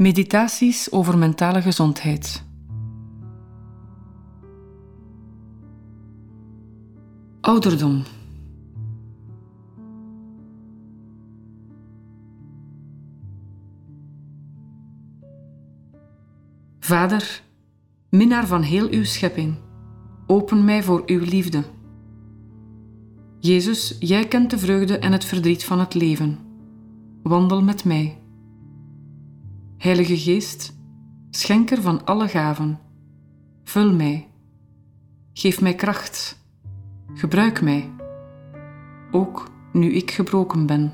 Meditaties over mentale gezondheid. Ouderdom. Vader, minnaar van heel uw schepping, open mij voor uw liefde. Jezus, jij kent de vreugde en het verdriet van het leven. Wandel met mij. Heilige Geest, schenker van alle gaven, vul mij. Geef mij kracht. Gebruik mij. Ook nu ik gebroken ben.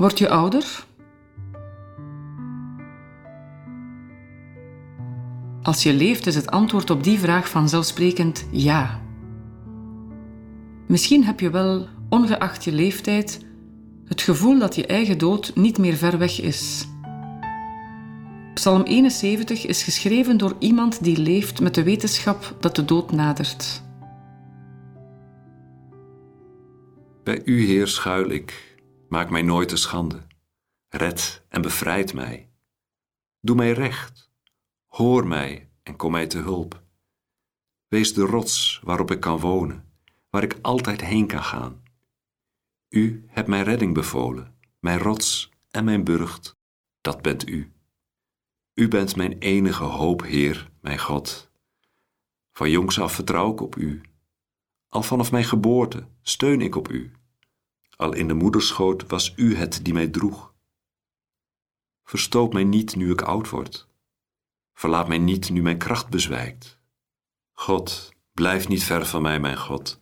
Word je ouder? Als je leeft is het antwoord op die vraag vanzelfsprekend ja. Misschien heb je wel, ongeacht je leeftijd, het gevoel dat je eigen dood niet meer ver weg is. Psalm 71 is geschreven door iemand die leeft met de wetenschap dat de dood nadert. Bij u, Heer, schuil ik Maak mij nooit te schande. Red en bevrijd mij. Doe mij recht. Hoor mij en kom mij te hulp. Wees de rots waarop ik kan wonen, waar ik altijd heen kan gaan. U hebt mij redding bevolen, mijn rots en mijn burcht, dat bent u. U bent mijn enige hoop, Heer, mijn God. Van jongs af vertrouw ik op u. Al vanaf mijn geboorte steun ik op u. Al in de moederschoot was u het die mij droeg. Verstoot mij niet nu ik oud word. Verlaat mij niet nu mijn kracht bezwijkt. God, blijf niet ver van mij, mijn God.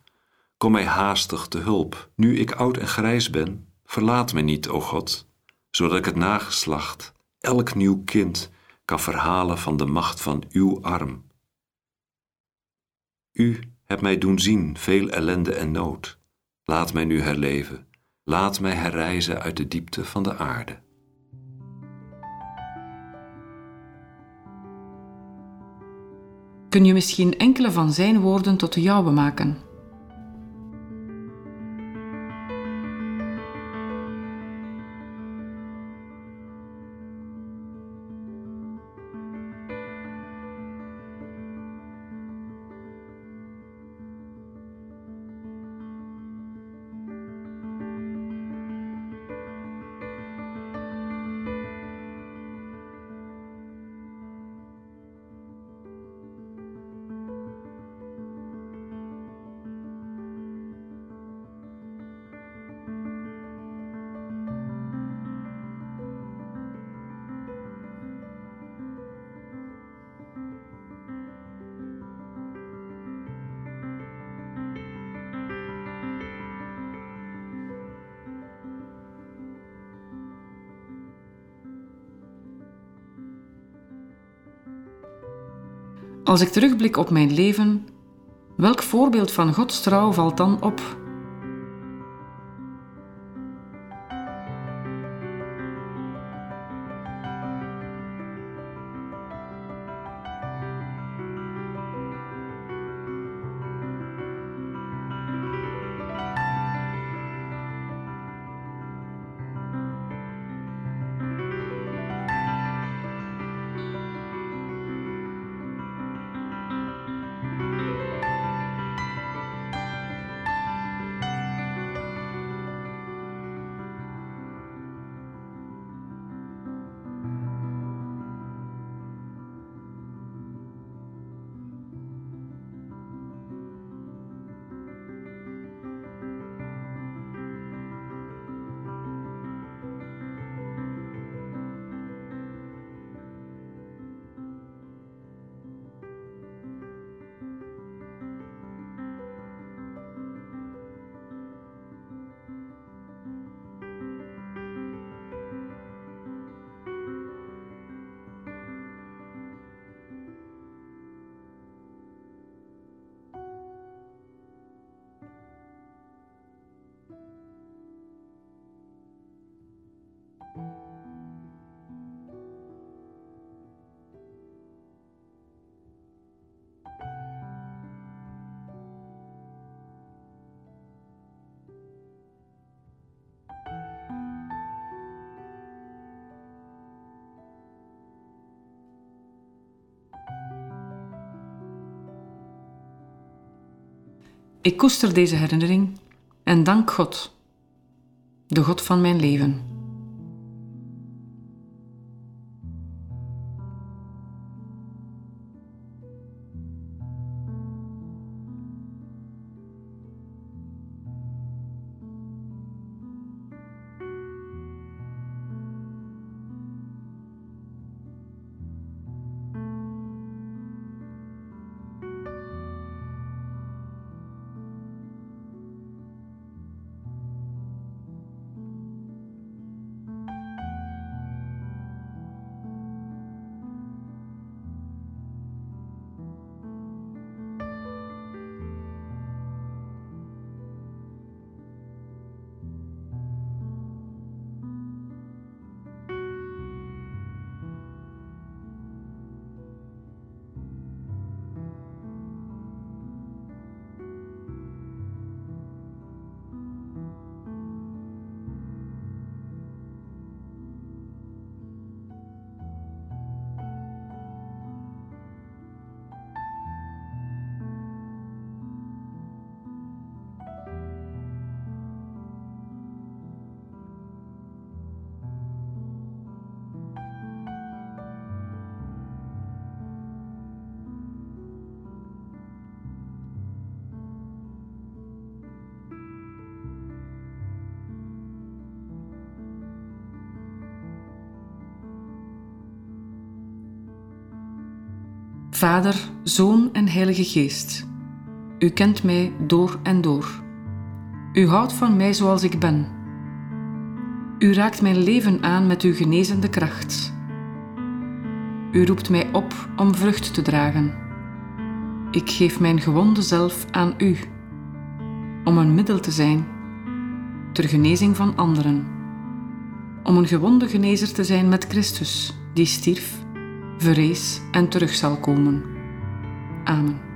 Kom mij haastig te hulp. Nu ik oud en grijs ben, verlaat mij niet, o God, zodat ik het nageslacht, elk nieuw kind, kan verhalen van de macht van uw arm. U hebt mij doen zien veel ellende en nood. Laat mij nu herleven Laat mij herreizen uit de diepte van de aarde. Kun je misschien enkele van zijn woorden tot de jouwe maken? Als ik terugblik op mijn leven, welk voorbeeld van Gods trouw valt dan op? Ik koester deze herinnering en dank God, de God van mijn leven. Vader, Zoon en Heilige Geest, U kent mij door en door. U houdt van mij zoals ik ben. U raakt mijn leven aan met uw genezende kracht. U roept mij op om vrucht te dragen. Ik geef mijn gewonde zelf aan U, om een middel te zijn ter genezing van anderen, om een gewonde genezer te zijn met Christus, die stierf verrees en terug zal komen. Amen.